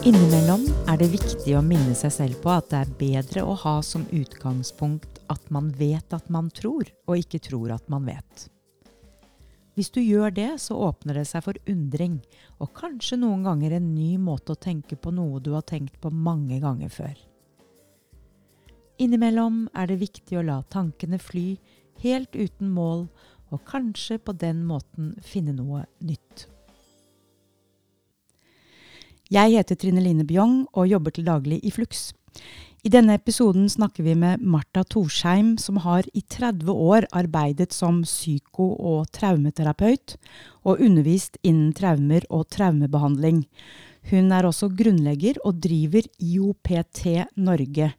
Innimellom er det viktig å minne seg selv på at det er bedre å ha som utgangspunkt at man vet at man tror, og ikke tror at man vet. Hvis du gjør det, så åpner det seg for undring, og kanskje noen ganger en ny måte å tenke på noe du har tenkt på mange ganger før. Innimellom er det viktig å la tankene fly, helt uten mål, og kanskje på den måten finne noe nytt. Jeg heter Trine Line Bjong og jobber til daglig i Flux. I denne episoden snakker vi med Marta Torsheim, som har i 30 år arbeidet som psyko- og traumeterapeut, og undervist innen traumer og traumebehandling. Hun er også grunnlegger og driver IOPT Norge,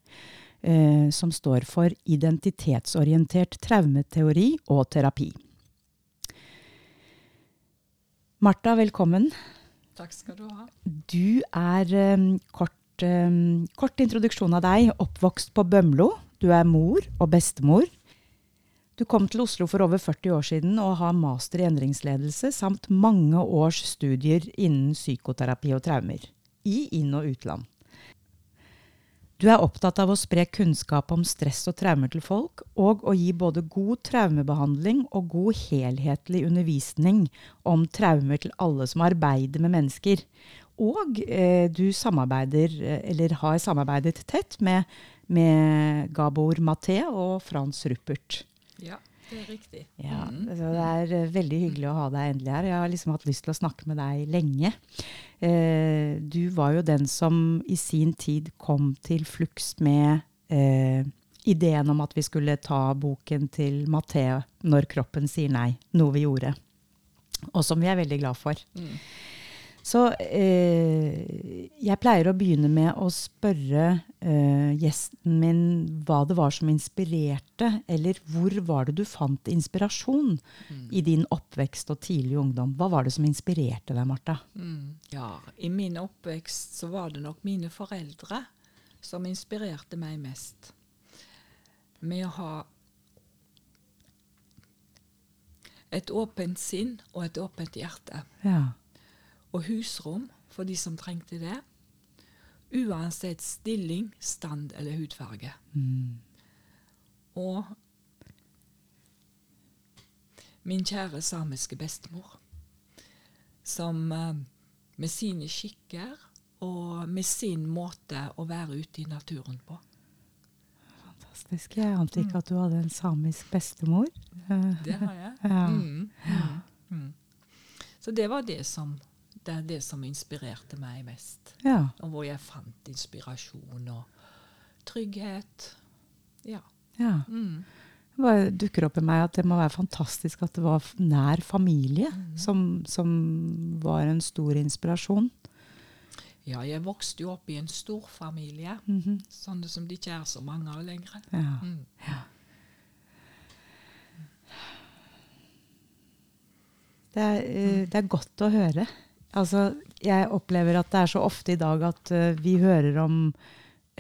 eh, som står for Identitetsorientert traumeteori og terapi. Marta, velkommen. Takk skal du ha. Du er um, kort, um, kort introduksjon av deg. Oppvokst på Bømlo. Du er mor og bestemor. Du kom til Oslo for over 40 år siden og har master i endringsledelse samt mange års studier innen psykoterapi og traumer. I inn- og utland. Du er opptatt av å spre kunnskap om stress og traumer til folk, og å gi både god traumebehandling og god helhetlig undervisning om traumer til alle som arbeider med mennesker. Og eh, du samarbeider, eh, eller har samarbeidet tett med, med Gabor Maté og Frans Ruppert. Ja, det er riktig. Ja, Mm. så Det er eh, veldig hyggelig å ha deg endelig her. Jeg har liksom hatt lyst til å snakke med deg lenge. Eh, du var jo den som i sin tid kom til Flux med eh, ideen om at vi skulle ta boken til Matheo 'Når kroppen sier nei', noe vi gjorde. Og som vi er veldig glad for. Mm. Så eh, jeg pleier å begynne med å spørre eh, gjesten min hva det var som inspirerte, eller hvor var det du fant inspirasjon Mm. i din oppvekst og tidlig ungdom? Hva var det som inspirerte deg, Marta? Mm. Ja, i min oppvekst så var det nok mine foreldre som inspirerte meg mest. Med å ha et åpent sinn og et åpent hjerte. Ja. Og husrom for de som trengte det. Uansett stilling, stand eller hudfarge. Mm. Og min kjære samiske bestemor, som eh, med sine skikker og med sin måte å være ute i naturen på. Fantastisk. Jeg ante ikke at du hadde en samisk bestemor. Det har jeg. Ja. Mm, mm, mm. Så det var det som, det er det som inspirerte meg mest. Ja. Og hvor jeg fant inspirasjon og trygghet. Ja. ja. Mm. Det bare dukker opp i meg at det må være fantastisk at det var nær familie Mm. som, som var en stor inspirasjon. ja, jeg vokste jo opp i en stor familie, Mhm. sånne som det ikke er så mange av lenger. Ja. Mm. Det er, eh, det er godt å høre. Altså, jeg opplever at det er så ofte i dag at uh, vi hører om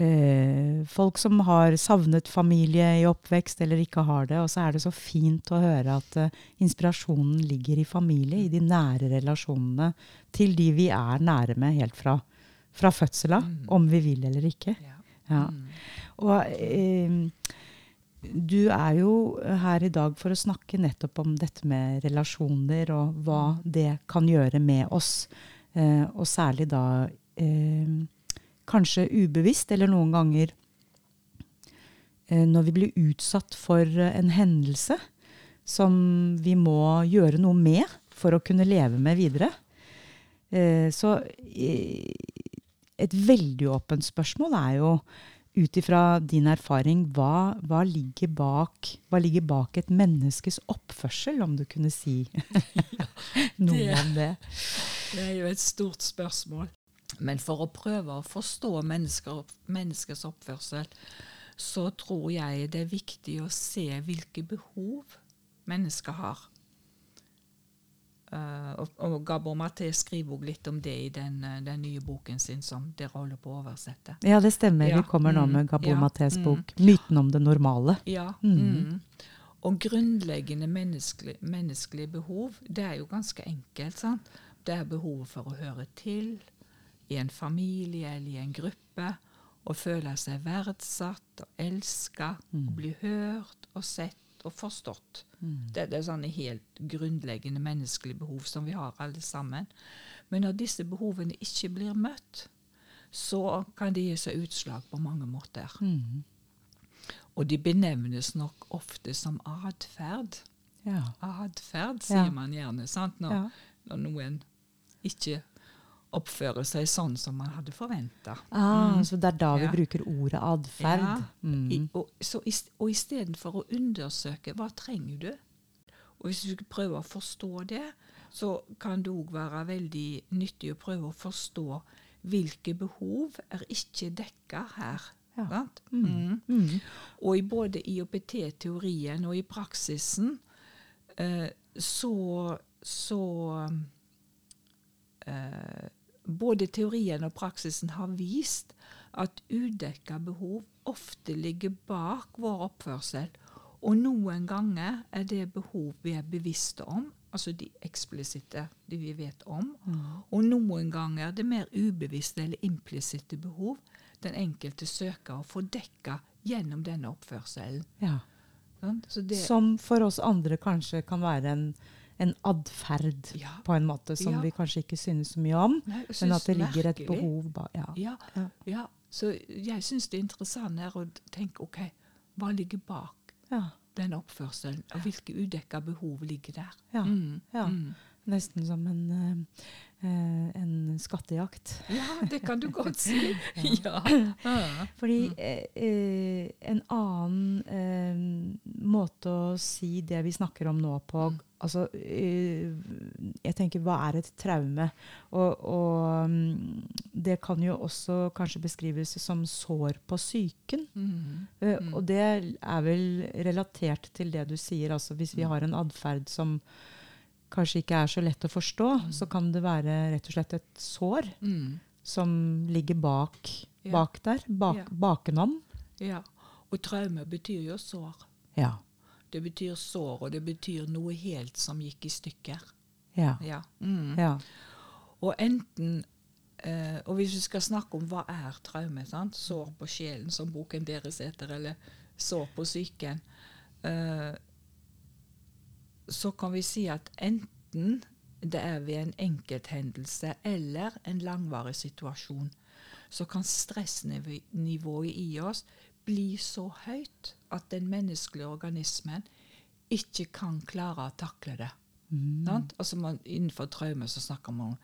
uh, folk som har savnet familie i oppvekst eller ikke har det, og så er det så fint å høre at uh, inspirasjonen ligger i familie, i de nære relasjonene til de vi er nære med helt fra, fra fødsel av, Mm. om vi vil eller ikke. Ja. Ja. Mm. Og du er jo her i dag for å snakke nettopp om dette med relasjoner og hva det kan gjøre med oss. Eh, og særlig da eh, kanskje ubevisst, eller noen ganger eh, når vi blir utsatt for en hendelse som vi må gjøre noe med for å kunne leve med videre. Eh, så eh, et veldig åpent spørsmål er jo ut ifra din erfaring, hva, hva, ligger bak, hva ligger bak et menneskes oppførsel, om du kunne si noe det- om det? Det er jo et stort spørsmål. Men for å prøve å forstå mennesker, menneskers oppførsel, så tror jeg det er viktig å se hvilke behov mennesker har. Eh, og, og Gabor Maté skriver også litt om det i den, eh, den nye boken sin som dere holder på å oversette. Ja, det stemmer. Ja, Vi kommer nå mm, med Gabor ja, Matés mm. bok 'Myten om det normale'. Ja. Mm. Mm. Og grunnleggende menneskelig, menneskelige behov, det er jo ganske enkelt. sant? Det er behovet for å høre til, i en familie eller i en gruppe Å føle seg verdsatt og elska Mm. bli hørt og sett og forstått. Mm. Det, det er sånne helt grunnleggende menneskelige behov som vi har alle sammen. Men når disse behovene ikke blir møtt, så kan de gi seg utslag på mange måter. Mm. Og de benevnes nok ofte som atferd. Ja. Atferd, Ja. sier man gjerne, sant? Når, Ja. når noen ikke oppfører seg sånn som man hadde forventa. Ah, Så det er da vi Ja. bruker ordet atferd. Ja. Mm. I, og, så, i- og istedenfor å undersøke hva trenger du, og hvis du prøver å forstå det, så kan det òg være veldig nyttig å prøve å forstå hvilke behov er ikke dekka her. Ja. Mm. Mm. Mm. Og i både IOPT-teorien og i praksisen eh, så, så eh, Både teorien og praksisen har vist at udekka behov ofte ligger bak vår oppførsel. Og noen ganger er det behov vi er bevisste om, altså de eksplisitte, de vi vet om. Og noen ganger er det mer ubevisste eller implisitte behov den enkelte søker å få dekka gjennom denne oppførselen. Ja. Sant? Så det, Som for oss andre kanskje kan være en, en atferd, Ja. på en måte, som Ja. vi kanskje ikke synes så mye om. Nei, Men at det ligger et behov bak. Ja. Ja. Så jeg syns det interessante er å tenke OK, hva ligger bak Ja. den oppførselen? Og hvilke udekka behov ligger der? Ja. Mm, Ja. mm. Nesten som en, eh, eh, en skattejakt. ja, det kan du godt si. ja. ja. Fordi eh, eh, en annen måte å si det vi snakker om nå på altså, eh, Jeg tenker, hva er et traume? Og, og mm, det kan jo også kanskje beskrives som sår på psyken. Mm. Mm. Og det er vel relatert til det du sier. altså Hvis vi har en atferd som kanskje ikke er så lett å forstå, så kan det være rett og slett et sår Mm. som ligger bak, Ja. bak der. Bak, Ja. Bakenom. Ja. Og traume betyr jo sår. Ja. Det betyr sår, og det betyr noe helt som gikk i stykker. Ja. Ja. Mm. ja. Og enten eh, Og hvis vi skal snakke om hva er traume, sant? sår på sjelen, som boken deres heter, eller sår på psyken, eh, så kan vi si at enten det er ved en enkelthendelse eller en langvarig situasjon, så kan stressnivået i oss bli så høyt at den menneskelige organismen ikke kan klare å takle det. Mm. Altså man, innenfor traume så snakker man om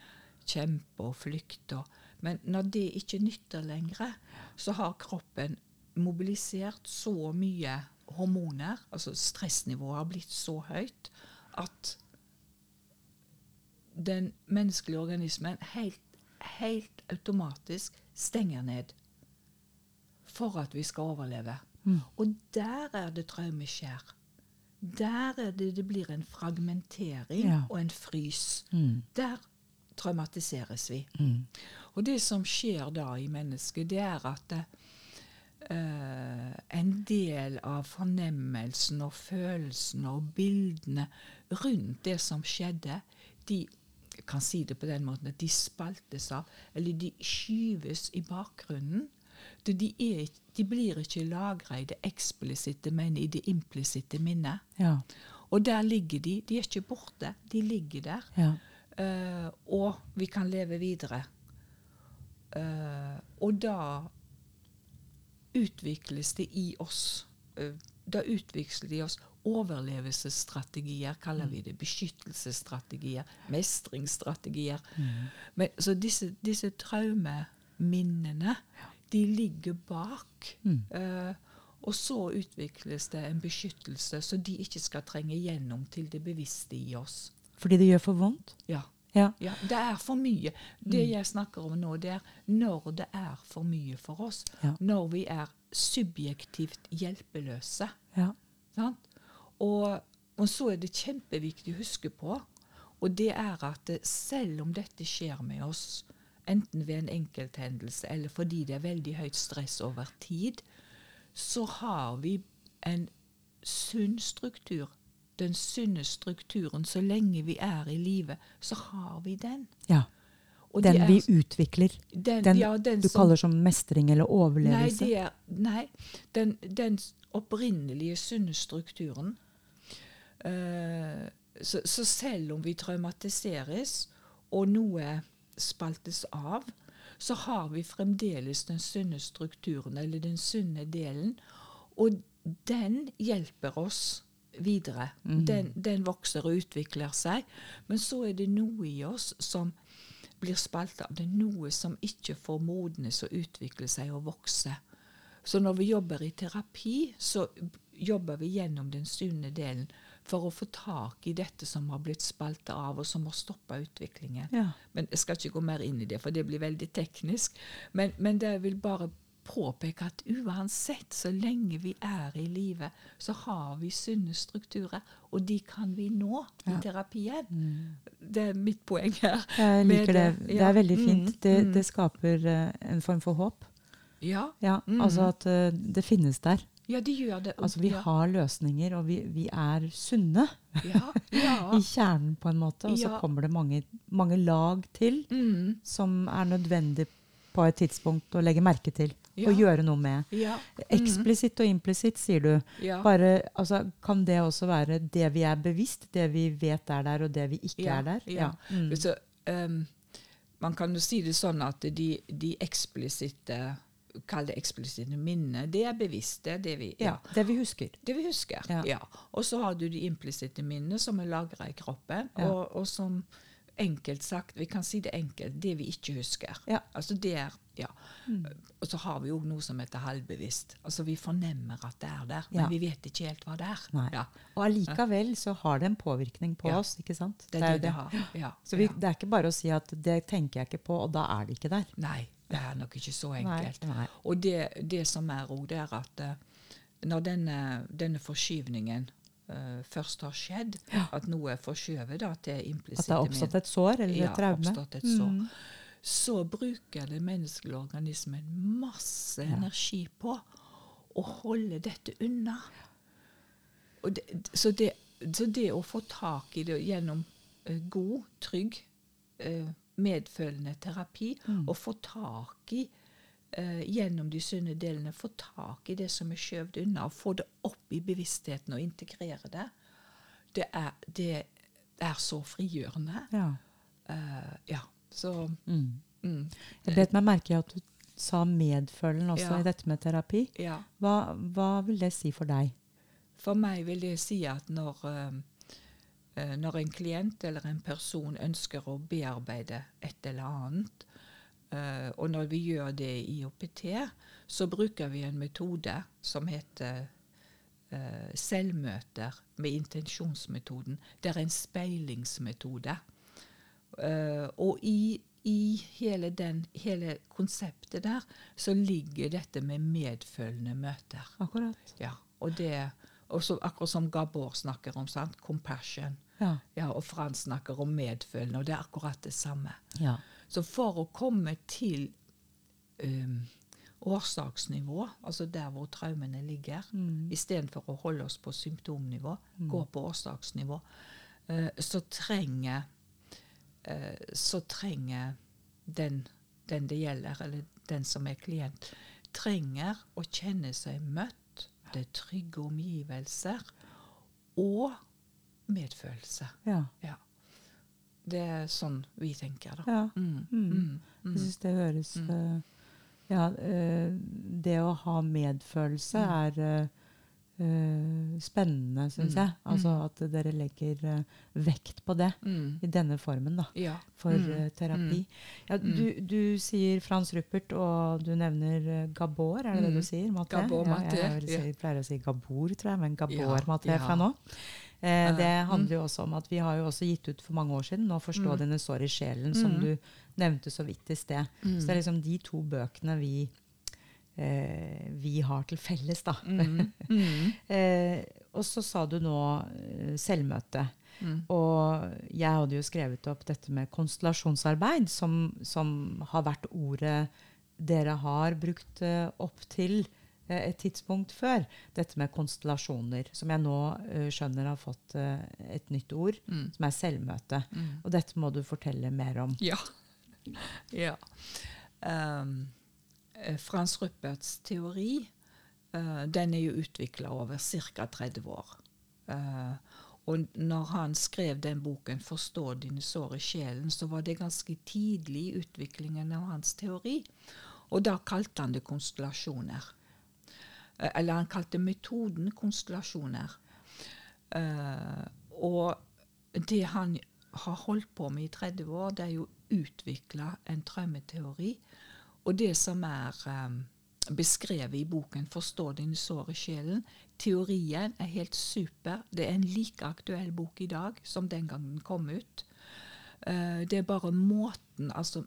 kjempe og flykt. Og, men når det ikke nytter lenger, så har kroppen mobilisert så mye hormoner, altså stressnivået har blitt så høyt, at den menneskelige organismen helt, helt automatisk stenger ned for at vi skal overleve. Mm. Og der er det traume skjer. Der er det det blir en fragmentering Ja. og en frys. Mm. Der traumatiseres vi. Mm. Og det som skjer da i mennesket, det er at eh, en del av fornemmelsen og følelsene og bildene rundt det som skjedde, de kan si det på den måten at de spaltes av, eller de skyves i bakgrunnen. De, er, de blir ikke lagra i det eksplisitte, men i det implisitte minnet. Ja. Og der ligger de. De er ikke borte, de ligger der. Ja. Uh, og vi kan leve videre. Uh, og da utvikles det i oss eh, Da utvikler de oss overlevelsesstrategier, kaller vi det. Beskyttelsesstrategier. Mestringsstrategier. Men, så disse, disse traumeminnene, de ligger bak. Mm. Eh, og så utvikles det en beskyttelse, så de ikke skal trenge gjennom til det bevisste i oss. Fordi det gjør for vondt? Ja. Ja. Ja, det er for mye. Det jeg snakker om nå, det er når det er for mye for oss. Ja. Når vi er subjektivt hjelpeløse. Ja. Sant? Og, og så er det kjempeviktig å huske på, og det er at selv om dette skjer med oss, enten ved en enkelthendelse eller fordi det er veldig høyt stress over tid, så har vi en sunn struktur. Den sunne strukturen. Så lenge vi er i live, så har vi den. Ja. Og Den er- vi utvikler. den, Den ja, den du som- kaller som mestring eller Nei, overlevelse. det er, nei den, den opprinnelige sunne strukturen. Uh, så, så selv om vi traumatiseres, og noe spaltes av, så har vi fremdeles den sunne strukturen, eller den sunne delen. Og den hjelper oss videre. Den, den vokser og utvikler seg. Men så er det noe i oss som blir spalta. Det er noe som ikke får modnes og utvikle seg og vokse. Så når vi jobber i terapi, så jobber vi gjennom den sunne delen for å få tak i dette som har blitt spalta av, og som har stoppa utviklingen. Ja. Men Jeg skal ikke gå mer inn i det, for det blir veldig teknisk. Men, men det vil bare påpeke at uansett, så lenge vi er i live, så har vi sunne strukturer, og de kan vi nå i terapien. Det er mitt poeng her. Jeg liker det. Det Ja. er veldig fint. Mm, Det, mm. det skaper eh, en form for håp. Ja, Ja. Altså at eh, det finnes der. ja, de gjør det. Altså Vi ja. har løsninger, og vi, vi er sunne ja, ja. i kjernen på en måte. Og så kommer det mange, mange lag til Mm, som er nødvendig på et tidspunkt å legge merke til Ja. og gjøre noe med. ja. Eksplisitt og implisitt, sier du. Ja. Bare, altså, kan det også være det vi er bevisst, det vi vet er der, og det vi ikke er der? ja. Mm. Så, um, man kan jo si det sånn at de, de eksplisitte Kall det eksplisitte minnene. Det er bevisst. Det er det vi, ja. Det vi husker. det vi husker. Ja. Og så har du de implisitte minnene som er lagra i kroppen, og, og som enkelt sagt, vi kan si det enkelt, det vi ikke husker. Ja. Altså det er, ja. Mm. Og så har vi jo noe som heter halvbevisst. Altså vi fornemmer at det er der, Ja. men vi vet ikke helt hva det er. Ja. Og allikevel så har det en påvirkning på oss, ikke sant? Det er det jo det har. Ja. Så vi, det er ikke bare å si at det tenker jeg ikke på, og da er det ikke der. Nei, det er nok ikke så enkelt. Nei. Nei. Og det, det som er òg, det er at eh, når denne, denne forskyvningen eh, først har skjedd, at noe er forskjøvet til At det implisitte har oppstått et sår eller ja, et traume. et sår, Mm. så bruker den menneskelige organismen masse Ja. energi på å holde dette unna. Det, så, det, så det å få tak i det gjennom uh, god, trygg, uh, medfølende terapi, Mm. og få tak i eh, gjennom de sunne delene, få tak i det som er skjøvet unna, og få det opp i bevisstheten og integrere det, det er, det er så frigjørende. Ja. Eh, ja, så Mm. mm, Jeg bet meg merke i at du sa medfølgen også Ja. i dette med terapi. Ja. Hva, hva vil det si for deg? For meg vil det si at når, eh, når en klient eller en person ønsker å bearbeide et eller annet, eh, og når vi gjør det i OPT, så bruker vi en metode som heter uh, selvmøter med intensjonsmetoden. Det er en speilingsmetode. Uh, og i, i hele, den, hele konseptet der så ligger dette med medfølende møter. Akkurat. Ja, og det også, akkurat som Gabor snakker om, sant? compassion. Ja. Ja, og Frans snakker om medfølende, og det er akkurat det samme. ja. Så for å komme til um, årsaksnivå, altså der hvor traumene ligger, Mm. istedenfor å holde oss på symptomnivå, gå på årsaksnivå, uh, så trenger uh, så trenger den, den det gjelder, eller den som er klient, trenger å kjenne seg møtt. Det er trygge omgivelser og medfølelse. ja. Ja. Det er sånn vi tenker, da. ja. Mm, Mm. mm, Jeg mm. syns det høres eh, Ja, uh, det å ha medfølelse er uh, spennende, syns jeg. Altså at dere legger vekt på det i denne formen, da. Ja. For terapi. Ja, du, du sier Frans Ruppert, og du nevner Gabor, er det det du sier? Maté? Gabor ja, jeg, jeg, jeg, pleier å si Gabor, tror jeg, men Gabor Ja, Maté fra nå. Eh, det handler jo også om at vi har jo også gitt ut for mange år siden 'Nå forstå Mm. dine sår i sjelen', som Mm. du nevnte så vidt i sted. Mm. Så det er liksom de to bøkene vi, eh, vi har til felles, da. Mm. Mm. Eh, og så sa du nå eh, selvmøte. Mm. Og jeg hadde jo skrevet opp dette med konstellasjonsarbeid, som, som har vært ordet dere har brukt eh, opp til et tidspunkt før. Dette med konstellasjoner, som jeg nå uh, skjønner har fått uh, et nytt ord, Mm. som er selvmøte. Mm. Og dette må du fortelle mer om. Ja. Ja. Um, Frans Rupperts teori uh, den er jo utvikla over ca. 30 år. Og når han skrev den boken 'Forstå dine sår i sjelen', så var det ganske tidlig i utviklingen av hans teori. Og da kalte han det konstellasjoner. Uh, eller han kalte metoden konstellasjoner. og det han har holdt på med i 30 år, det er jo utvikla en traumeteori. Og det som er um, beskrevet i boken 'Forstå dine sår i sjelen', teorien er helt super. Det er en like aktuell bok i dag som den gang den kom ut. Det er bare måten, altså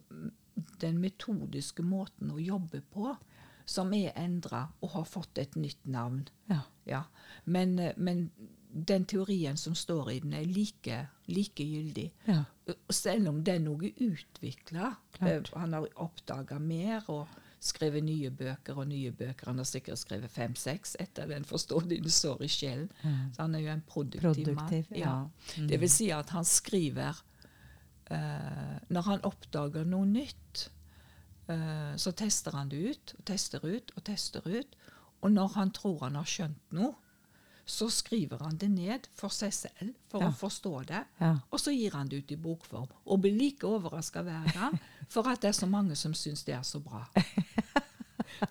den metodiske måten å jobbe på, som er endra og har fått et nytt navn. Ja. Ja. Men, uh, men den teorien som står i den, er like, like gyldig. Ja. Selv om det er noe utvikla. Han har oppdaga mer og skrevet nye bøker og nye bøker. Han har sikkert skrevet fem-seks etter den 'Forstå dine sår i sjelen'. Så han er jo en produktiv, Produktiv, mann. ja. Mm. Det vil si at han skriver uh, Når han oppdager noe nytt, så tester han det ut og tester ut og tester ut. Og når han tror han har skjønt noe, så skriver han det ned for seg selv for Ja. å forstå det. Ja. Og så gir han det ut i bokform. Og blir like overraska hver gang for at det er så mange som syns det er så bra.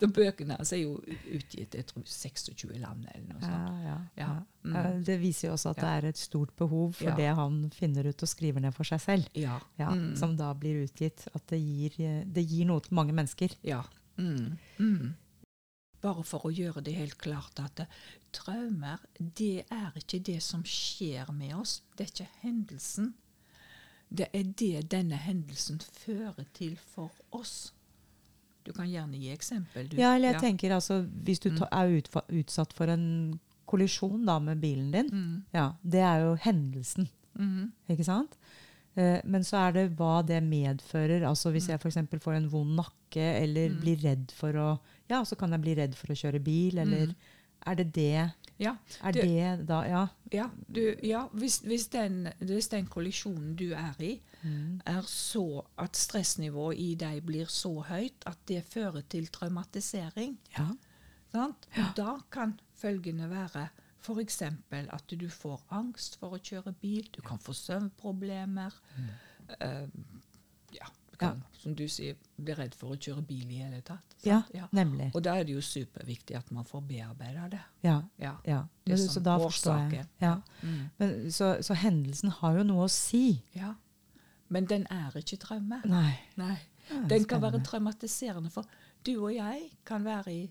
De bøkene hans er jo utgitt i 26 land eller noe sånt. ja, Ja. ja. Mm. Det viser jo også at det er et stort behov for det han finner ut og skriver ned for seg selv. Ja. Ja, Mm. Som da blir utgitt. At det gir, det gir noe til mange mennesker. Ja. Mm. Mm. Bare for å gjøre det helt klart at eh, traumer, det er ikke det som skjer med oss. Det er ikke hendelsen. Det er det denne hendelsen fører til for oss. Du kan gjerne gi eksempel. Du. Ja, eller jeg tenker altså, Hvis du Mm. ta, er utsatt for en kollisjon da med bilen din, Mm. ja, det er jo hendelsen. Mm. Ikke sant? Eh, Men så er det hva det medfører. Altså Hvis Mm. jeg f.eks. får en vond nakke, eller Mm. blir redd for å Ja, så kan jeg bli redd for å kjøre bil, eller Mm. Er det det Ja, Er du, det da Ja. ja, du, ja hvis, hvis, den, hvis den kollisjonen du er i, Mm. er så at stressnivået i deg blir så høyt at det fører til traumatisering, ja. sant? da kan følgene være f.eks. at du får angst for å kjøre bil, du kan få søvnproblemer. eh, ja, du kan, som du sier, bli redd for å kjøre bil i hele tatt. Ja, ja, nemlig. Og da er det jo superviktig at man får bearbeida det. Ja. Ja. ja. Det er sånn så sånn årsaken. forstår jeg. Ja. Mm. Men, så, så hendelsen har jo noe å si. ja. Men den er ikke traume. Nei. Nei. Ja, Den kan være traumatiserende, for du og jeg kan være i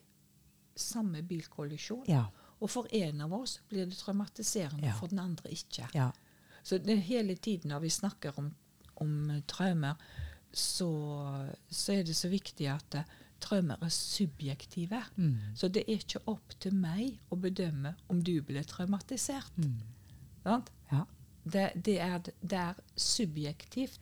samme bilkollisjon. Ja. Og for en av oss blir det traumatiserende, Ja. for den andre ikke. ja. Så det, hele tiden når vi snakker om, om traumer, så, så er det så viktig at eh, traumer er subjektive. Mm. Så det er ikke opp til meg å bedømme om du ble traumatisert. Mm. Sant? Det, det, er, det er subjektivt.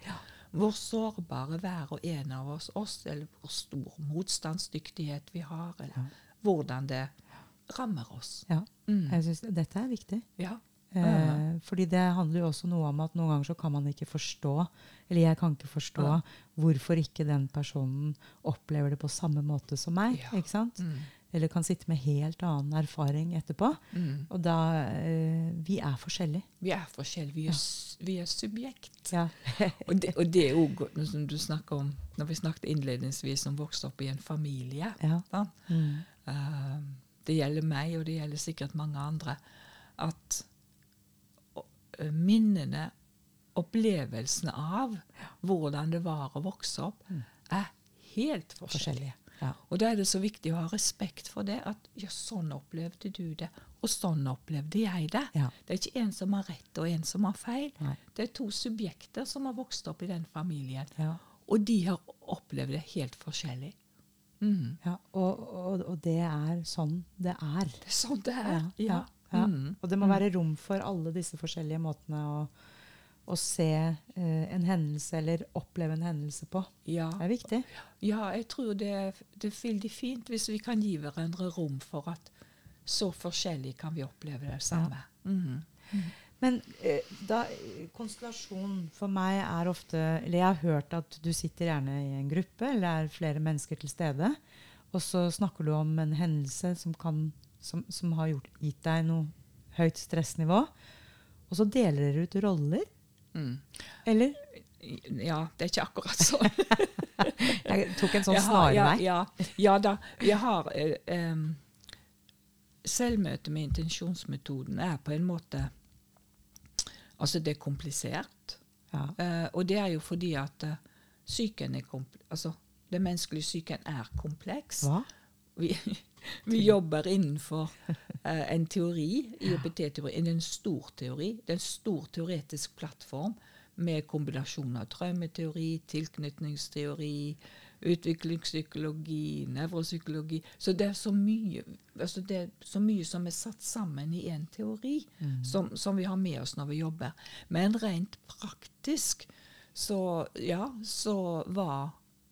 Hvor sårbare hver og en av oss, oss, eller hvor stor motstandsdyktighet vi har, eller hvordan det rammer oss. ja. Mm. Jeg synes Dette er viktig. Ja. Eh, fordi det handler jo også noe om at noen ganger så kan man ikke forstå, eller jeg kan ikke forstå, Ja. hvorfor ikke den personen opplever det på samme måte som meg. Ja. ikke sant? Mm. Eller kan sitte med helt annen erfaring etterpå. Mm. Og da eh, Vi er forskjellige. Vi er forskjellige. Vi er, ja. vi er subjekt. Ja. Og det, og det er godt, som du snakker om, når vi snakket innledningsvis om vokste opp i en familie. ja. Mm. Uh, det gjelder meg, og det gjelder sikkert mange andre, at eh, minnene, opplevelsene av hvordan det var å vokse opp, er helt forskjellige. Forskjellige. Ja. Og da er det så viktig å ha respekt for det, at ja, sånn opplevde du det, og sånn opplevde jeg det. Ja. Det er ikke en som har rett og en som har feil. Nei. Det er to subjekter som har vokst opp i den familien, Ja. og de har opplevd det helt forskjellig. Mm. Ja. Og, og, og det er sånn det er. Det er sånn det er. Ja, ja, ja. Mm. Og det må være rom for alle disse forskjellige måtene å, å se eh, en hendelse eller oppleve en hendelse på. ja. Det er viktig. Ja, jeg tror det, det er veldig fint hvis vi kan gi hverandre rom for at så forskjellig kan vi oppleve det samme. Mhm. Men eh, da konstellasjon for meg er ofte Eller jeg har hørt at du sitter gjerne i en gruppe, eller er flere mennesker til stede. Og så snakker du om en hendelse som, kan, som, som har gjort, gitt deg noe høyt stressnivå. Og så deler dere ut roller. Mm. Eller? Ja, det er ikke akkurat sånn. jeg tok en sånn snarvei. Ja, ja, ja da. Jeg har eh, em, Selvmøte med intensjonsmetoden er på en måte Altså, det er komplisert. Ja. Eh, og det er jo fordi at eh, psyken er kompl altså, den menneskelige psyken er kompleks. Hva? Vi, vi jobber innenfor eh, en teori, IOPT-teori, en stor teori. Det er en stor teoretisk plattform med kombinasjon av traumeteori, tilknytningsteori, utviklingspsykologi, nevropsykologi. Så det er så mye, altså det er så mye som er satt sammen i én teori, som, som vi har med oss når vi jobber. Men rent praktisk så, ja, så var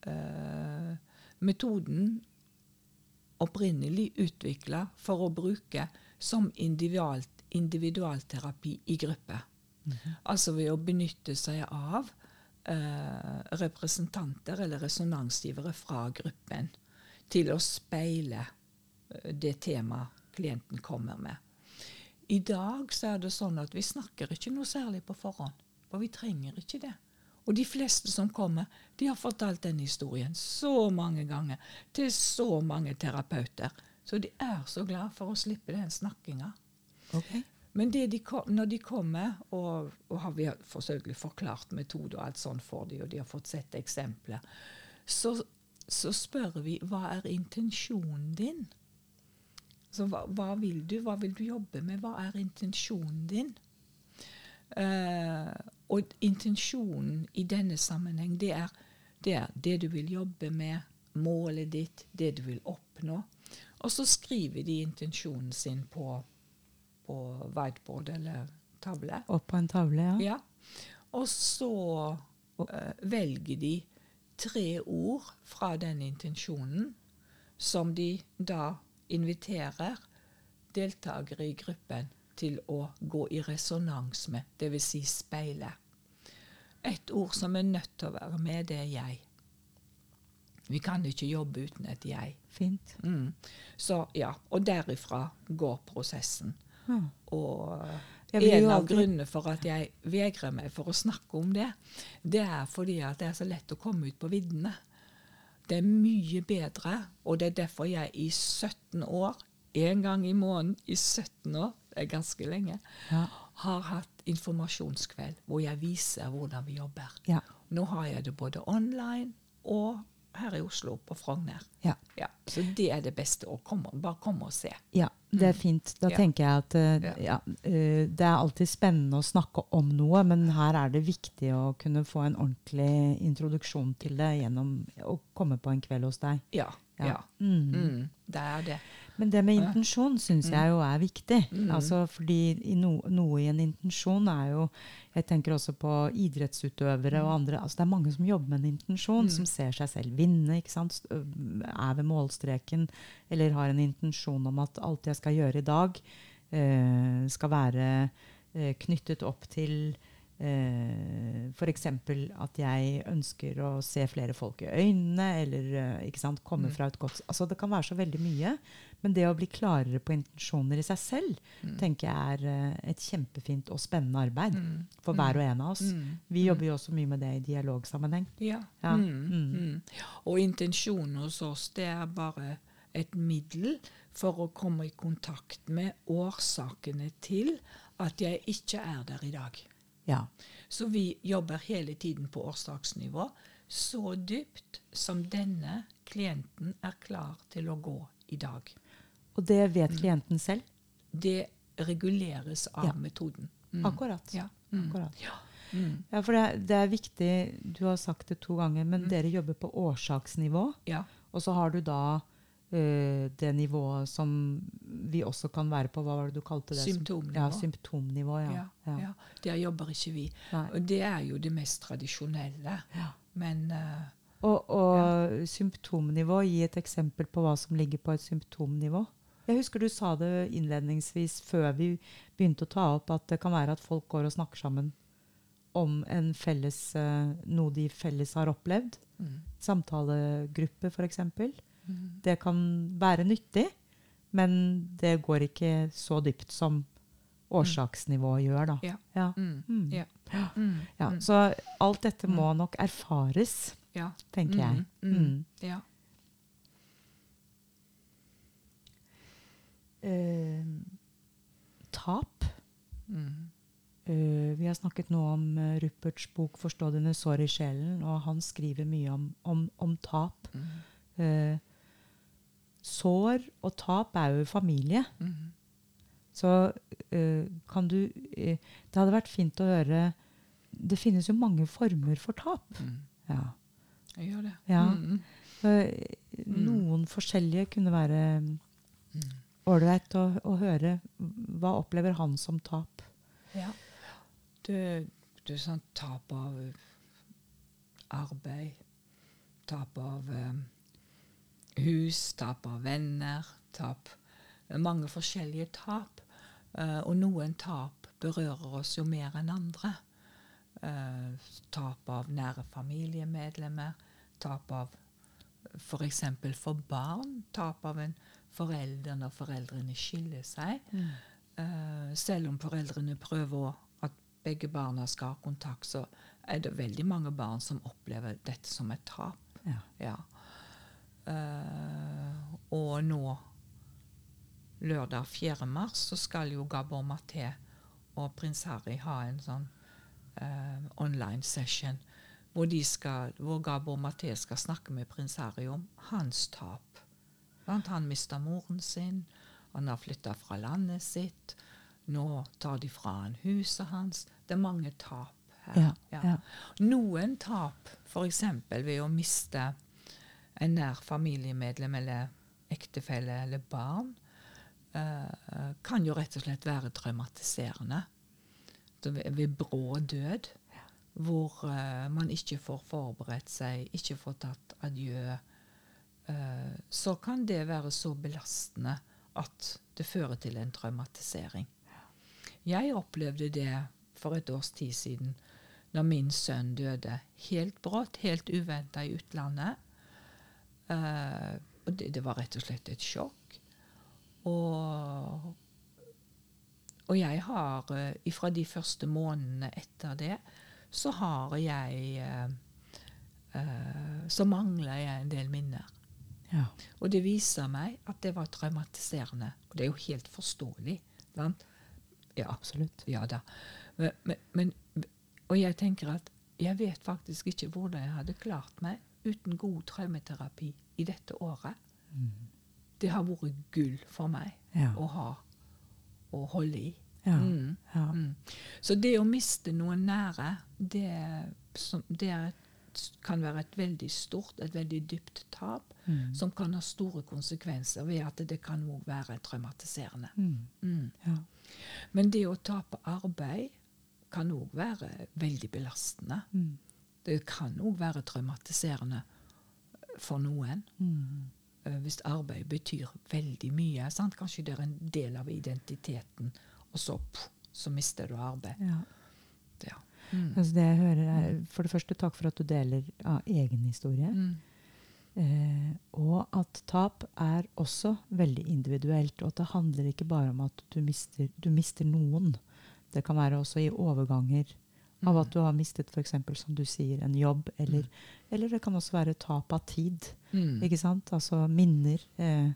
eh, metoden opprinnelig utvikla for å bruke som individualterapi i gruppe. Altså ved å benytte seg av eh, representanter eller resonansgivere fra gruppen til å speile eh, det temaet klienten kommer med. I dag så er det sånn at vi snakker ikke noe særlig på forhånd, for vi trenger ikke det. Og de fleste som kommer, de har fortalt den historien så mange ganger til så mange terapeuter. Så de er så glad for å slippe den snakkinga. Okay. Men det de kom, når de kommer, og, og har vi har forklart metode og alt sånt for dem, og de har fått sett eksempler, så, så spør vi hva er intensjonen din? Så hva, hva vil du? Hva vil du jobbe med? Hva er intensjonen din? Eh, og intensjonen i denne sammenheng, det er, det er det du vil jobbe med, målet ditt, det du vil oppnå. Og så skriver de intensjonen sin på, på whiteboard eller tavle. Og på en tavle, ja. Ja. Og så uh, velger de tre ord fra den intensjonen som de da inviterer deltakere i gruppen til å gå i resonans med, dvs. Si speile. Et ord som er nødt til å være med, det er jeg. Vi kan ikke jobbe uten et jeg. Fint. Mm. Så ja, Og derifra går prosessen. Ja. Og en av grunnene for at jeg vegrer meg for å snakke om det, det er fordi at det er så lett å komme ut på viddene. Det er mye bedre, og det er derfor jeg i 17 år, én gang i måneden i 17 år, ganske lenge, Ja. har hatt informasjonskveld hvor jeg viser hvordan vi jobber. Ja. Nå har jeg det både online og her i Oslo, på Frogner. Ja. Ja, så det er det beste. å komme, bare komme og se. Ja, det er fint. Da Mm. Ja. tenker jeg at eh, Ja. eh, det er alltid spennende å snakke om noe, men her er det viktig å kunne få en ordentlig introduksjon til det gjennom å komme på en kveld hos deg. Ja. Ja. ja. Mm. Mm, det er det. Men det med intensjon syns jeg jo er viktig. Mm. Altså fordi i no, noe i en intensjon er jo Jeg tenker også på idrettsutøvere og andre. Altså det er mange som jobber med en intensjon, Mm. som ser seg selv vinne, ikke sant? Er ved målstreken, eller har en intensjon om at alt jeg skal gjøre i dag, eh, skal være eh, knyttet opp til eh, F.eks. at jeg ønsker å se flere folk i øynene, eller eh, ikke sant, komme Mm. fra et godt altså Det kan være så veldig mye. Men det å bli klarere på intensjoner i seg selv Mm. tenker jeg er eh, et kjempefint og spennende arbeid Mm. for hver og en av oss. Mm. Vi jobber jo også mye med det i dialogsammenheng. Ja. Ja. Mm. Mm. Mm. Og intensjonen hos oss, det er bare et middel for å komme i kontakt med årsakene til at jeg ikke er der i dag. Ja. Så vi jobber hele tiden på årsaksnivå, så dypt som denne klienten er klar til å gå i dag. Og det vet Mm. klienten selv. Det reguleres av Ja. metoden. Mm. Akkurat. Ja. Mm. Akkurat. Ja. Mm. Ja, for det, det er viktig, du har sagt det to ganger, men Mm. dere jobber på årsaksnivå. ja. Og så har du da eh, det nivået som vi også kan være på. Hva var det du kalte det? Symptomnivå. Ja, symptomnivå. Ja. Ja, ja. Der jobber ikke vi. Nei. Og det er jo det mest tradisjonelle. Men uh, Og, og symptomnivå, gi et eksempel på hva som ligger på et symptomnivå. Jeg husker du sa det innledningsvis før vi begynte å ta opp, at det kan være at folk går og snakker sammen om en felles, eh, noe de felles har opplevd. Mm. Samtalegruppe, f.eks. Det kan være nyttig, men det går ikke så dypt som årsaksnivået gjør, da. Ja. Ja. Mm. Mm. Ja. Mm. Ja, Mm. så alt dette må nok erfares, Ja. tenker jeg. Mm. Ja. Eh, tap. Mm. Eh, vi har snakket nå om uh, Ruperts bok 'Forstå dine sår i sjelen', og han skriver mye om, om, om tap. Mm. Eh, sår og tap er jo familie. Mm. Så uh, kan du uh, Det hadde vært fint å høre Det finnes jo mange former for tap. Mm. Ja. Jeg gjør det. Ja. Mm. Eh, Noen forskjellige kunne være Mm. ålreit å, å høre. Hva opplever han som tap? Ja. Det er sånn tap av arbeid, tap av eh, hus, tap av venner, tap Mange forskjellige tap. Eh, og noen tap berører oss jo mer enn andre. Eh, tap av nære familiemedlemmer, tap av f.eks. For, for barn, tap av en forelder når foreldrene skiller seg. Eh, selv om foreldrene prøver at begge barna skal ha kontakt, så er det veldig mange barn som opplever dette som et tap. Ja. Ja. Eh, og nå, lørdag 4. mars, så skal jo Gabor Maté og prins Harry ha en sånn uh, online session hvor, de skal, hvor Gabor Maté skal snakke med prins Harry om hans tap. Blant Han mista moren sin, han har flytta fra landet sitt. Nå tar de fra han huset hans. Det er mange tap her. Ja, ja. Noen tap, f.eks. ved å miste en nær familiemedlem eller ektefelle eller barn, uh, kan jo rett og slett være traumatiserende. Ved, ved brå død, hvor uh, man ikke får forberedt seg, ikke får tatt adjø, uh, så kan det være så belastende at det fører til en traumatisering. Jeg opplevde det for et års tid siden, da min sønn døde helt brått, helt uventa i utlandet. Eh, og det, det var rett og slett et sjokk. Og, og jeg har uh, Fra de første månedene etter det, så har jeg eh, eh, Så mangler jeg en del minner. Ja. Og det viser meg at det var traumatiserende. Og det er jo helt forståelig. Sant? Ja, Absolutt. ja da. Men, men, men, og jeg tenker at jeg vet faktisk ikke hvordan jeg hadde klart meg uten god traumeterapi i dette året. Det har vært gull for meg Ja. å ha å holde i. Ja. Mm. Ja. Mm. Så det å miste noen nære, det, det kan være et veldig stort, et veldig dypt tap, Mm. som kan ha store konsekvenser ved at det kan òg være traumatiserende. Mm. Mm. Ja. Men det å tape arbeid kan òg være veldig belastende. Mm. Det kan òg være traumatiserende for noen. Mm. eh, Hvis arbeid betyr veldig mye. Sant? Kanskje det er en del av identiteten, og så, pff, så mister du arbeid. Ja. Ja. Mm. Altså det jeg hører er, For det første, takk for at du deler av egen historie. Mm. Eh, og at tap er også veldig individuelt. Og at det handler ikke bare om at du mister, du mister noen. Det kan være også i overganger av at du har mistet f.eks. som du sier, en jobb. Eller, eller det kan også være tap av tid. Mm. Ikke sant? Altså minner. Eh,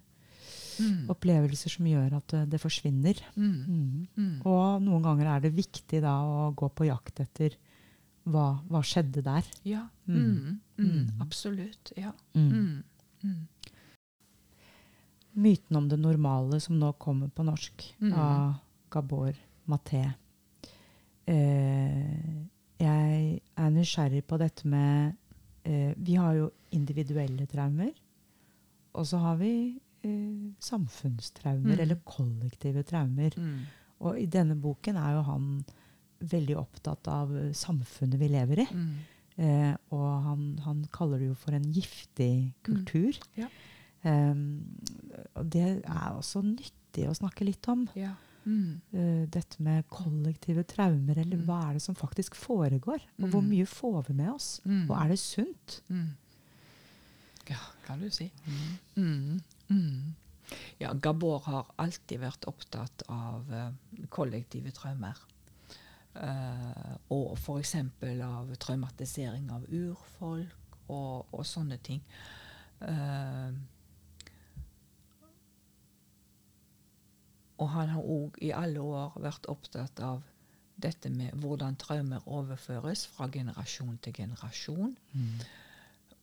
Mm. opplevelser som gjør at det, det forsvinner. Mm. Mm. Mm. Og noen ganger er det viktig da å gå på jakt etter hva, hva skjedde der. Ja. Mm. Mm. Mm. Mm. Absolutt. Ja. Mm. Mm. Mm. Myten om det normale som nå kommer på norsk, Mm. av Gabor Maté. Eh, jeg er nysgjerrig på dette med eh, Vi har jo individuelle traumer. Og så har vi eh, samfunnstraumer, Mm. eller kollektive traumer. Mm. Og i denne boken er jo han veldig opptatt av samfunnet vi lever i. Mm. Eh, og han, han kaller det jo for en giftig kultur. Ja. Um, og det er også nyttig å snakke litt om. Ja. Mm. eh, dette med kollektive traumer, eller Mm. hva er det som faktisk foregår? Og hvor Mm. mye får vi med oss? Mm. Og er det sunt? Mm. Ja, kan du si. Ja, Gabor har alltid vært opptatt av uh, kollektive traumer. Uh, og f.eks. av traumatisering av urfolk og, og sånne ting. Eh, og han har òg i alle år vært opptatt av dette med hvordan traumer overføres fra generasjon til generasjon.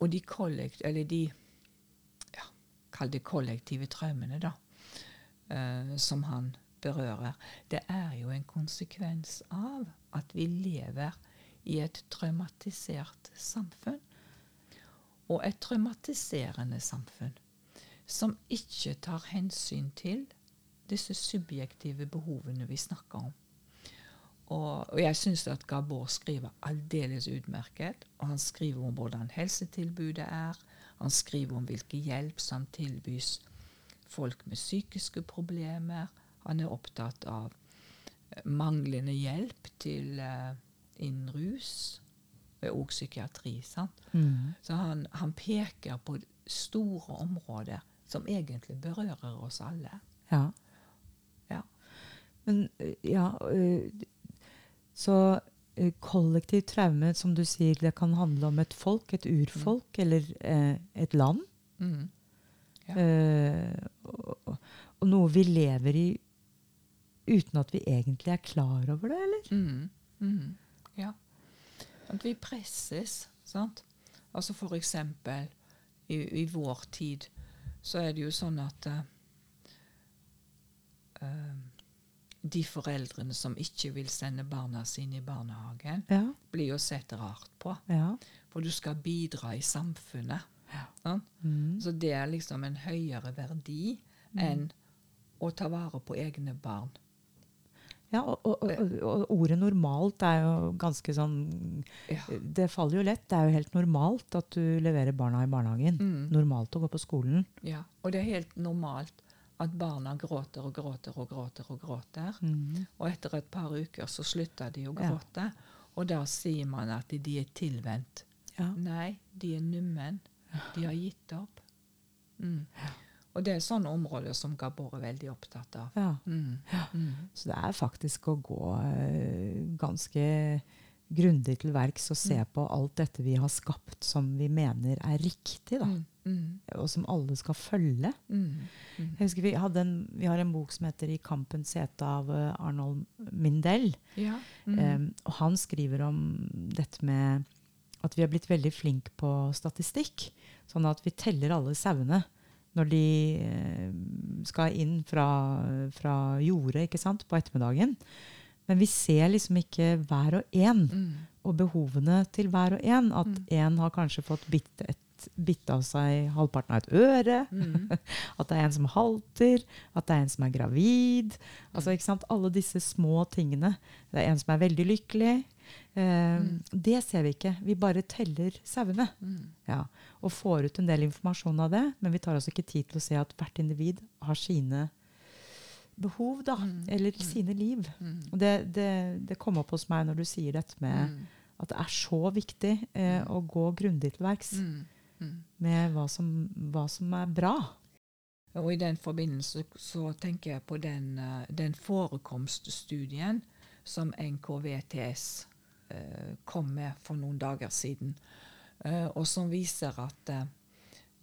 Og de kollekt, eller de ja, Kall det kollektive traumene, da. eh, som han berører. Det er jo en konsekvens av at vi lever i et traumatisert samfunn. Og et traumatiserende samfunn som ikke tar hensyn til disse subjektive behovene vi snakker om. Og, og jeg syns at Gabor skriver aldeles utmerket. Og han skriver om hvordan helsetilbudet er. Han skriver om hvilken hjelp som tilbys folk med psykiske problemer. Han er opptatt av eh, manglende hjelp til uh, innen rus og psykiatri. sant? Mm. Så han, han peker på store områder som egentlig berører oss alle. Ja. Men eh, ja eh, Så eh, kollektiv traume, som du sier, det kan handle om et folk, et urfolk, eller eh, et land. Mm. Ja. Eh, og, og noe vi lever i uten at vi egentlig er klar over det, eller? Mm. Mm. Ja. At vi presses, sant. Altså for eksempel i, i vår tid så er det jo sånn at uh, eh, de foreldrene som ikke vil sende barna sine i barnehagen, Ja. blir jo sett rart på. ja. For du skal bidra i samfunnet. Ja. Mm. Så det er liksom en høyere verdi enn å ta vare på egne barn. ja og, og, og ordet normalt er jo ganske sånn Ja. Det faller jo lett. Det er jo helt normalt at du leverer barna i barnehagen. Mm. Normalt å gå på skolen. Ja, og det er helt normalt at barna gråter og gråter og gråter. Og gråter. Mm. Og etter et par uker så slutter de å Ja. gråte. Og da sier man at de er tilvendt. Ja. Nei, de er nummen. De har gitt opp. Mm. Og det er sånne områder som Gabor er veldig opptatt av. ja. Mm. Mm. Så det er faktisk å gå eh, ganske grundig til verks og se Mm. på alt dette vi har skapt som vi mener er riktig, da. Mm. Mm. Og som alle skal følge. Mm. Mm. Jeg husker vi, en, vi har en bok som heter 'I kampens sete' av eh, Arnold Mindell. Ja. Mm. Em, og han skriver om dette med at vi har blitt veldig flinke på statistikk. Sånn at vi teller alle sauene når de eh, skal inn fra, fra jordet på ettermiddagen. Men vi ser liksom ikke hver og en Mm. og behovene til hver og en. At Mm. en har kanskje fått bitt, et, bitt av seg halvparten av et øre. Mm. At det er en som halter, at det er en som er gravid. Altså, ikke sant? Alle disse små tingene. Det er en som er veldig lykkelig. Eh, Mm. Det ser vi ikke. Vi bare teller sauene. Mm. Ja. Og får ut en del informasjon av det, men vi tar altså ikke tid til å se at hvert individ har sine behov, da. Mm. Eller Mm. sine liv. Mm. Og det, det, det kom opp hos meg når du sier dette med at det er så viktig eh, å gå grundig til verks Mm. Med hva som, hva som er bra. Og I den forbindelse så tenker jeg på den, eh, den forekomststudien som NKVTS eh, kom med for noen dager siden, eh, og som viser at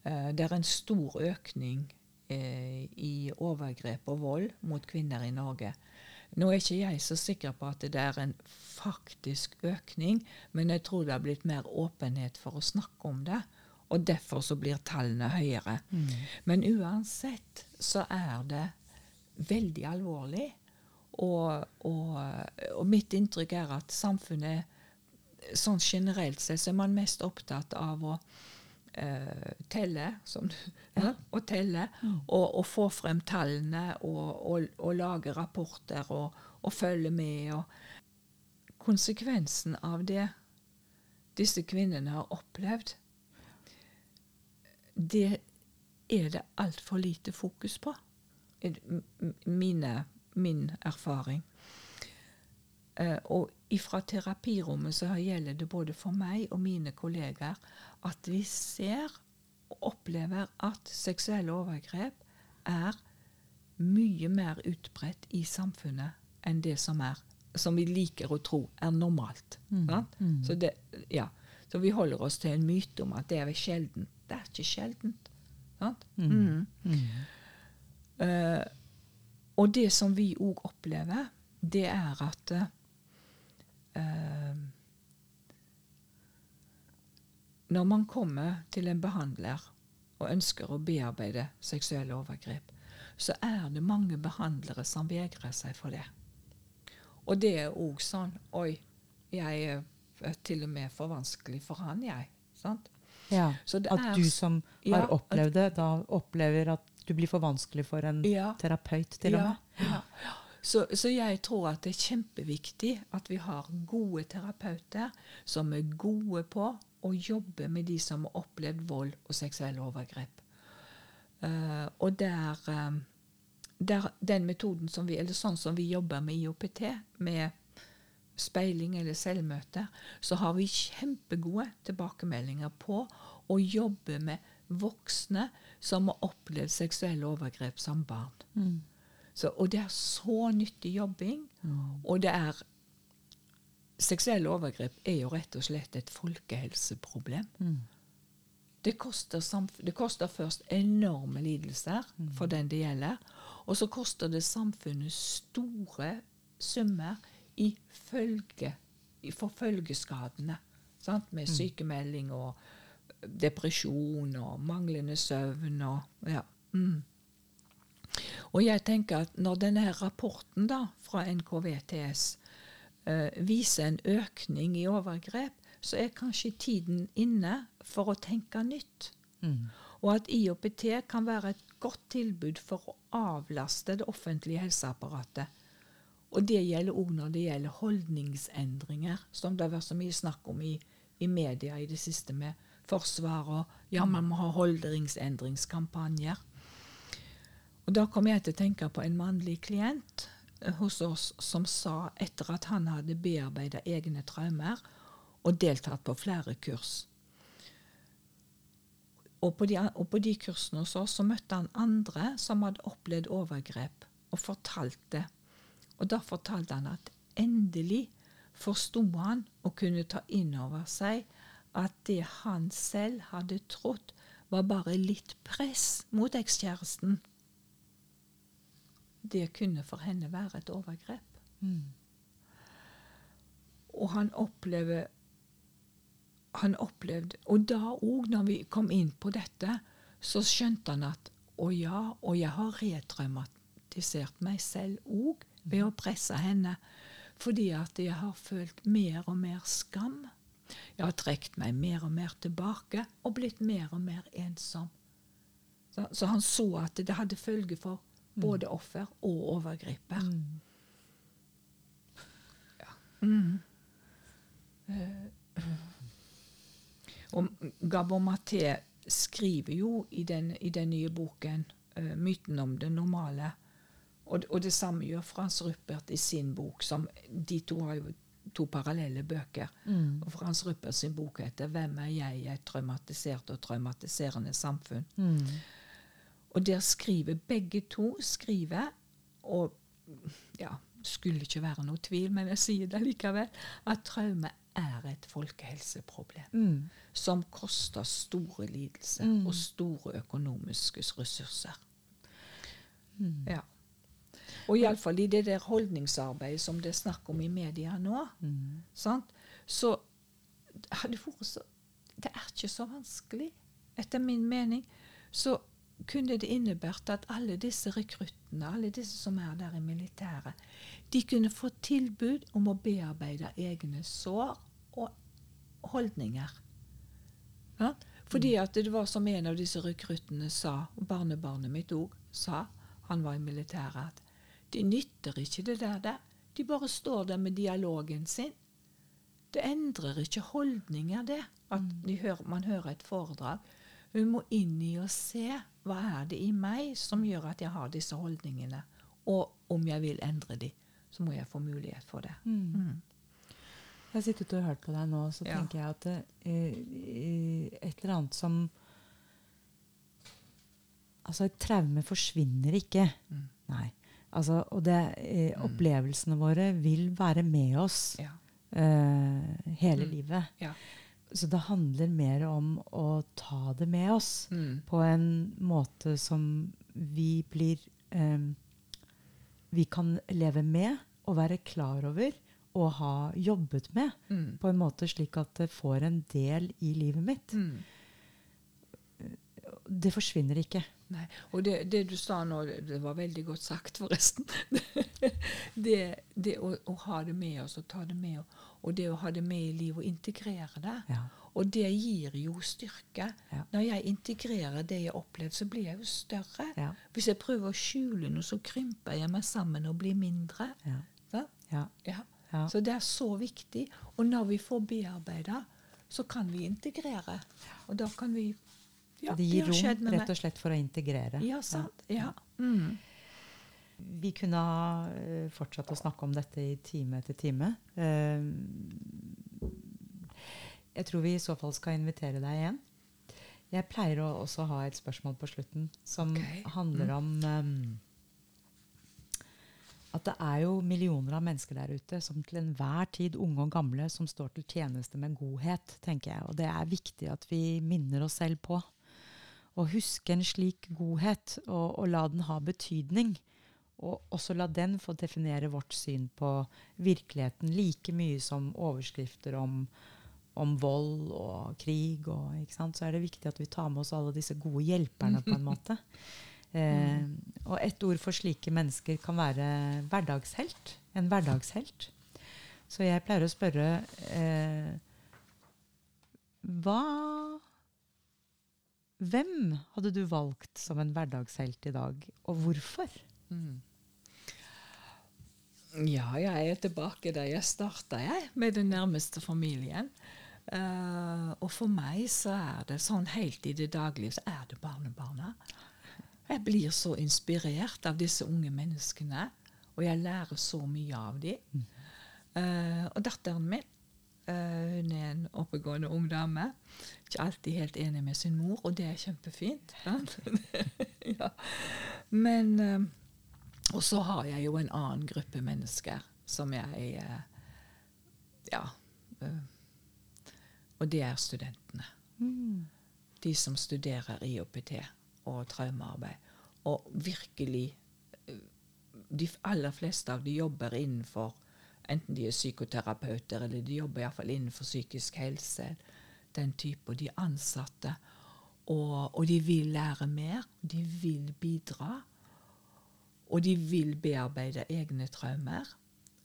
det er en stor økning i overgrep og vold mot kvinner i Norge. Nå er ikke jeg så sikker på at det er en faktisk økning, men jeg tror det har blitt mer åpenhet for å snakke om det. Og derfor så blir tallene høyere. Men uansett så er det veldig alvorlig. Og, og, og mitt inntrykk er at samfunnet sånn generelt sett så er man mest opptatt av å uh, telle, som ja, og telle og, og få frem tallene og, lage rapporter og, følge med. Konsekvensen av det disse kvinnene har opplevd, det er det altfor lite fokus på. Mine min erfaring. Eh, og fra terapirommet så gjelder det både for meg og mine kollegaer at vi ser og opplever at seksuelle overgrep er mye mer utbredt i samfunnet enn det som er som vi liker å tro er normalt. Mm. Mm. Så, det, ja. så, vi holder oss til en myte om at det er sjeldent. Det er ikke sjeldent. Mm. Uh, og det som vi òg opplever, det er at uh, Når man kommer til en behandler og ønsker å bearbeide seksuelle overgrep, så er det mange behandlere som vegrer seg for det. Og det er òg sånn Oi, jeg er til og med for vanskelig for han, jeg. Sant? Ja, At du som har opplevd det, da opplever at du blir for vanskelig for en terapeut, til og med. Ja, ja. Så, så, jeg tror at det er kjempeviktig at vi har gode terapeuter som er gode på å jobbe med de som har opplevd vold og seksuelle overgrep. Uh, og der um, der, den metoden som vi, eller sånn som vi jobber med IOPT, med speiling eller selvmøte, så har vi kjempegode tilbakemeldinger på å jobbe med voksne som har opplevd seksuelle overgrep som barn. Mm. Så, og det er så nyttig jobbing. Mm. Og det er Seksuelle overgrep er jo rett og slett et folkehelseproblem. Mm. Det, koster det, koster først enorme lidelser for den det gjelder. Og så koster det samfunnet store summer i følge, for følgeskadene. Sant? Med mm. sykemelding og depresjon og manglende søvn og ja. Mm. Og jeg tenker at når denne rapporten da, fra NKVTS eh, viser en økning i overgrep, så er kanskje tiden inne for å tenke nytt. Mm. Og at IOPT kan være et godt tilbud for å avlaste det offentlige helseapparatet. Og det gjelder òg når det gjelder holdningsendringer, som det har vært så mye snakk om i, i media i det siste med forsvar og Ja, man må ha holdningsendringskampanjer. Og da kom jeg til å tenke på en mannlig klient eh, hos oss som sa, etter at han hadde bearbeida egne traumer og deltatt på flere kurs og på, de, og på, de, kursene hos oss så møtte han andre som hadde opplevd overgrep, og fortalte. Og da fortalte han at endelig forsto han og kunne ta inn over seg at det han selv hadde trodd var bare litt press mot ekskjæresten, det kunne for henne være et overgrep. Mm. Og han opplever han opplevde Og da òg, når vi kom inn på dette, så skjønte han at å ja, og jeg har retraumatisert meg selv òg ved å presse henne. Fordi at jeg har følt mer og mer skam. Jeg har trukket meg mer og mer tilbake og blitt mer og mer ensom. Så, så han så at det hadde følge for både offer og overgriper. Mm. Ja. Mm. Uh, og Gabor Maté skriver jo i den, i den nye boken uh, 'Myten om det normale'. Og, og, det samme gjør Frans Ruppert i sin bok. som De to har jo to parallelle bøker. Mm. Og Frans Ruppert sin bok heter 'Hvem er jeg i et traumatisert og traumatiserende samfunn'. Mm. Og der skriver begge to skriver, og ja, skulle ikke være noe tvil, men jeg sier det likevel, at traume er et folkehelseproblem mm. som koster store lidelser mm. og store økonomiske ressurser. Mm. Ja. Og iallfall i det der holdningsarbeidet som det er snakk om i media nå, mm. så hadde vært så Det er ikke så vanskelig, etter min mening. Så kunne det innebært at alle disse rekruttene, alle disse som er der i militæret, de kunne få tilbud om å bearbeide egne sår og holdninger. Ja? Fordi at det var som en av disse rekruttene sa, og barnebarnet mitt òg sa, han var i militæret, at de nytter ikke det der, der. De bare står der med dialogen sin. Det endrer ikke holdninger, det, at de hører, man hører et foredrag. Hun må inn i og se hva er det i meg som gjør at jeg har disse holdningene Og om jeg vil endre de, så må jeg få mulighet for det. Mm. Jeg har sittet og hørt på deg nå, så Ja. tenker jeg at eh, et eller annet som Altså, et traume forsvinner ikke. Mm. Nei. Altså, og det, eh, opplevelsene våre vil være med oss Ja. eh, hele Mm. livet. Ja. Så det handler mer om å ta det med oss Mm. på en måte som vi blir eh, Vi kan leve med og være klar over og ha jobbet med Mm. på en måte slik at det får en del i livet mitt. Mm. Det forsvinner ikke. Nei. Og det, det du sa nå, det, var veldig godt sagt, forresten. det det å, å ha det med oss og ta det med, og det å ha det med i livet og integrere det. Ja. Og det gir jo styrke. Ja. Når jeg integrerer det jeg har opplevd, så blir jeg jo større. Ja. Hvis jeg prøver å skjule noe, så krymper jeg meg sammen og blir mindre. Ja. Ja. Ja. Ja. Så det er så viktig. Og når vi får bearbeida, så kan vi integrere. Og da kan vi ja, det gir rom rett og slett for å integrere. Ja, sant. Ja. Mm. Vi kunne ha eh, fortsatt å snakke om dette i time etter time. Eh, jeg tror vi i så fall skal invitere deg igjen. Jeg pleier å også ha et spørsmål på slutten som okay. handler Mm. om eh, at det er jo millioner av mennesker der ute som til enhver tid, unge og gamle, som står til tjeneste med godhet, tenker jeg. Og det er viktig at vi minner oss selv på. Å huske en slik godhet, og, og la den ha betydning. Og også la den få definere vårt syn på virkeligheten like mye som overskrifter om, om vold og krig. Og? Så er det viktig at vi tar med oss alle disse gode hjelperne, på en måte. Eh, og ett ord for slike mennesker kan være hverdagshelt. En hverdagshelt. Så jeg pleier å spørre eh, Hva Hvem hadde du valgt som en hverdagshelt i dag, og hvorfor? Mm. Ja, jeg er tilbake der jeg starta, jeg, med den nærmeste familien. Uh, og for meg så er det sånn helt i det daglige så er det barnebarna. Jeg blir så inspirert av disse unge menneskene, og jeg lærer så mye av dem. Uh, og datteren min eh, hun er en oppegående ung dame. Ikke alltid helt enig med sin mor, og det er kjempefint. ja. Men uh, Og så har jeg jo en annen gruppe mennesker som jeg uh, Ja. og det er studentene. De som studerer IOPT og traumearbeid. Og virkelig De aller fleste av de jobber innenfor Enten de er psykoterapeuter, eller de jobber iallfall innenfor psykisk helse. Den type. Og de ansatte. Og, og de vil lære mer. De vil bidra. Og de vil bearbeide egne traumer.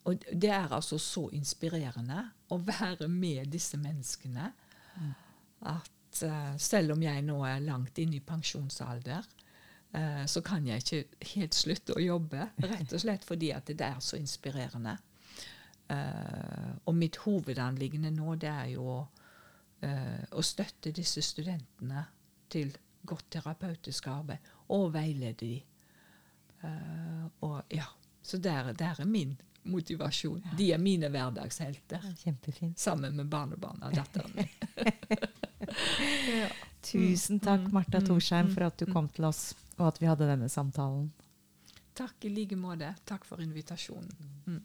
Og det er altså så inspirerende å være med disse menneskene at uh, selv om jeg nå er langt inne i pensjonsalder, uh, så kan jeg ikke helt slutte å jobbe. Rett og slett fordi at det er så inspirerende. Eh, og mitt hovedanliggende nå det er jo eh, å støtte disse studentene til godt terapeutisk arbeid og veilede de. Uh, og ja, Så der, der er min motivasjon. De er mine hverdagshelter. Kjempefint. Sammen med barnebarna og datteren min. ja. Tusen takk, Mm, Marta mm, Torsheim, mm, for at du kom til oss, og at vi hadde denne samtalen. Takk i like måte. Takk for invitasjonen. Mm.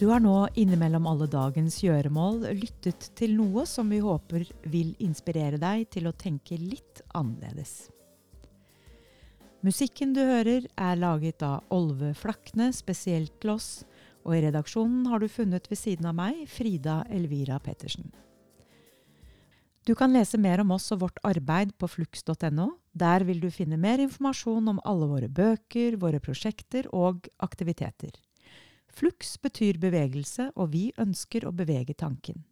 Du har nå innimellom alle dagens gjøremål lyttet til noe som vi håper vil inspirere deg til å tenke litt annerledes. Musikken du hører er laget av Olve Flakne spesielt til oss, og i redaksjonen har du funnet ved siden av meg Frida Elvira Pettersen. Du kan lese mer om oss og vårt arbeid på flux.no. Der vil du finne mer informasjon om alle våre bøker, våre prosjekter og aktiviteter. Flux betyr bevegelse, og vi ønsker å bevege tanken.